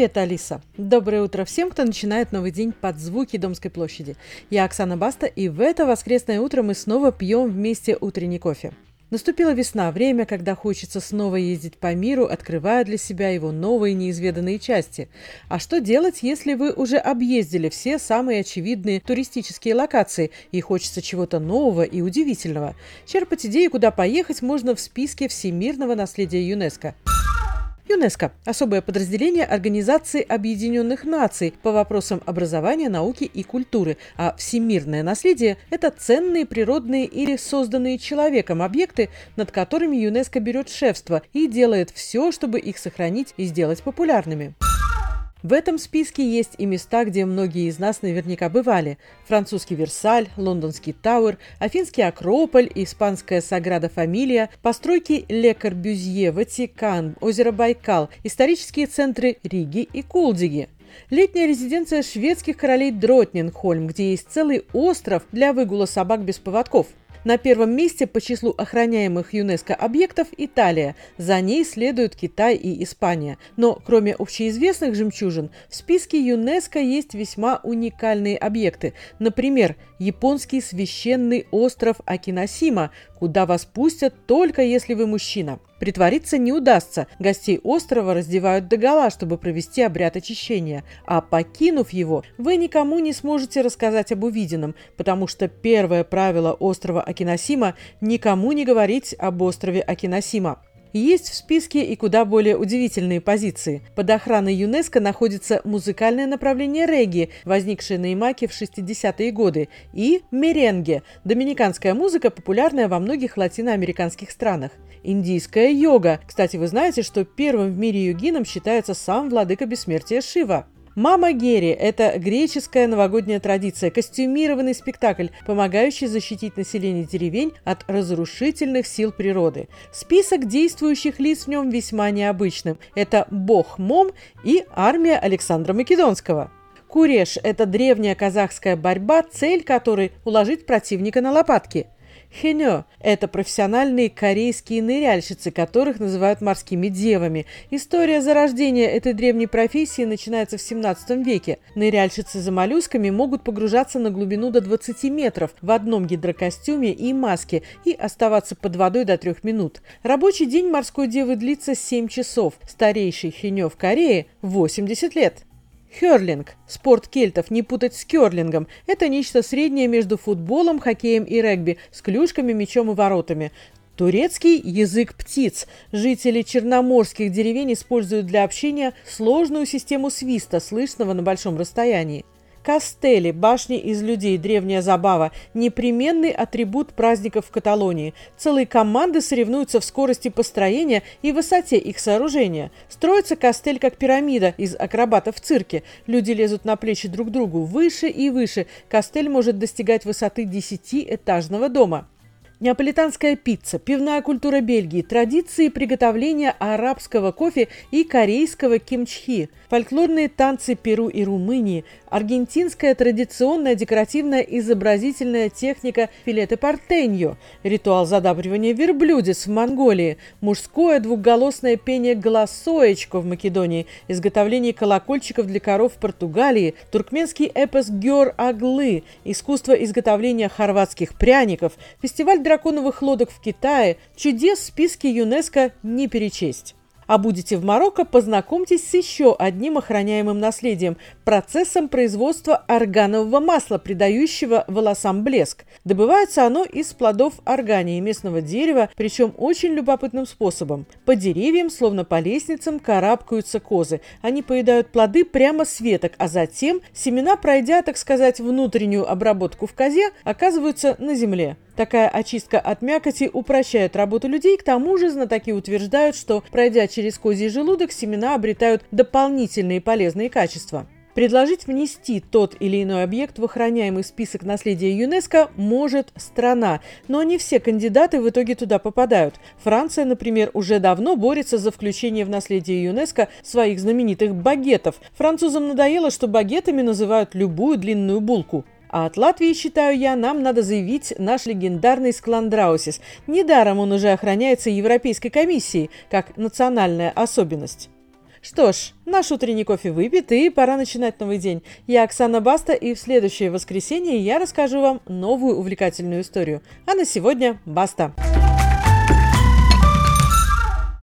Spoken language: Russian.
Привет, Алиса! Доброе утро всем, кто начинает новый день под звуки Домской площади. Я Оксана Баста, и в это воскресное утро мы снова пьем вместе утренний кофе. Наступила весна, время, когда хочется снова ездить по миру, открывая для себя его новые неизведанные части. А что делать, если вы уже объездили все самые очевидные туристические локации и хочется чего-то нового и удивительного? Черпать идеи, куда поехать, можно в списке всемирного наследия ЮНЕСКО. ЮНЕСКО – особое подразделение Организации Объединенных Наций по вопросам образования, науки и культуры, а всемирное наследие – это ценные природные или созданные человеком объекты, над которыми ЮНЕСКО берет шефство и делает все, чтобы их сохранить и сделать популярными. В этом списке есть и места, где многие из нас наверняка бывали. Французский Версаль, лондонский Тауэр, Афинский Акрополь, испанская Саграда Фамилия, постройки Ле Корбюзье, Ватикан, озеро Байкал, исторические центры Риги и Кулдиги. Летняя резиденция шведских королей Дротнингхольм, где есть целый остров для выгула собак без поводков – на первом месте по числу охраняемых ЮНЕСКО объектов Италия, за ней следуют Китай и Испания. Но кроме общеизвестных жемчужин, в списке ЮНЕСКО есть весьма уникальные объекты. Например, японский священный остров Акиносима, куда вас пустят только если вы мужчина. Притвориться не удастся. Гостей острова раздевают догола, чтобы провести обряд очищения. А покинув его, вы никому не сможете рассказать об увиденном, потому что первое правило острова Акиносима – никому не говорить об острове Акиносима. Есть в списке и куда более удивительные позиции. Под охраной ЮНЕСКО находится музыкальное направление регги, возникшее на Ямаке в 60-е годы, и меренге – доминиканская музыка, популярная во многих латиноамериканских странах. Индийская йога. Кстати, вы знаете, что первым в мире йогином считается сам владыка бессмертия Шива. Мама Герри – это греческая новогодняя традиция, костюмированный спектакль, помогающий защитить население деревень от разрушительных сил природы. Список действующих лиц в нем весьма необычным. Это бог Мом и армия Александра Македонского. Куреш – это древняя казахская борьба, цель которой – уложить противника на лопатки – Хенё – это профессиональные корейские ныряльщицы, которых называют морскими девами. История зарождения этой древней профессии начинается в 17 веке. Ныряльщицы за моллюсками могут погружаться на глубину до 20 метров в одном гидрокостюме и маске и оставаться под водой до 3 минут. Рабочий день морской девы длится 7 часов. Старейший хенё в Корее – 80 лет. Херлинг – спорт кельтов, не путать с керлингом. Это нечто среднее между футболом, хоккеем и регби, с клюшками, мячом и воротами. Турецкий – язык птиц. Жители черноморских деревень используют для общения сложную систему свиста, слышного на большом расстоянии. Кастели, башни из людей, древняя забава, непременный атрибут праздников в Каталонии. Целые команды соревнуются в скорости построения и высоте их сооружения. Строится кастель как пирамида из акробатов в цирке. Люди лезут на плечи друг другу выше и выше. Кастель может достигать высоты десятиэтажного дома. Неаполитанская пицца, пивная культура Бельгии, традиции приготовления арабского кофе и корейского кимчхи, фольклорные танцы Перу и Румынии, аргентинская традиционная декоративная изобразительная техника филете портеньо, ритуал задабривания верблюдец в Монголии, мужское двухголосное пение голосоечко в Македонии, изготовление колокольчиков для коров в Португалии, туркменский эпос Геор Аглы, искусство изготовления хорватских пряников, фестиваль драконовых лодок в Китае, чудес в списке ЮНЕСКО не перечесть а будете в Марокко, познакомьтесь с еще одним охраняемым наследием – процессом производства органового масла, придающего волосам блеск. Добывается оно из плодов органии местного дерева, причем очень любопытным способом. По деревьям, словно по лестницам, карабкаются козы. Они поедают плоды прямо с веток, а затем семена, пройдя, так сказать, внутреннюю обработку в козе, оказываются на земле. Такая очистка от мякоти упрощает работу людей, к тому же знатоки утверждают, что, пройдя через козий желудок, семена обретают дополнительные полезные качества. Предложить внести тот или иной объект в охраняемый список наследия ЮНЕСКО может страна, но не все кандидаты в итоге туда попадают. Франция, например, уже давно борется за включение в наследие ЮНЕСКО своих знаменитых багетов. Французам надоело, что багетами называют любую длинную булку. А от Латвии, считаю я, нам надо заявить наш легендарный скландраусис. Недаром он уже охраняется Европейской комиссией, как национальная особенность. Что ж, наш утренний кофе выпит, и пора начинать новый день. Я Оксана Баста, и в следующее воскресенье я расскажу вам новую увлекательную историю. А на сегодня баста! Баста!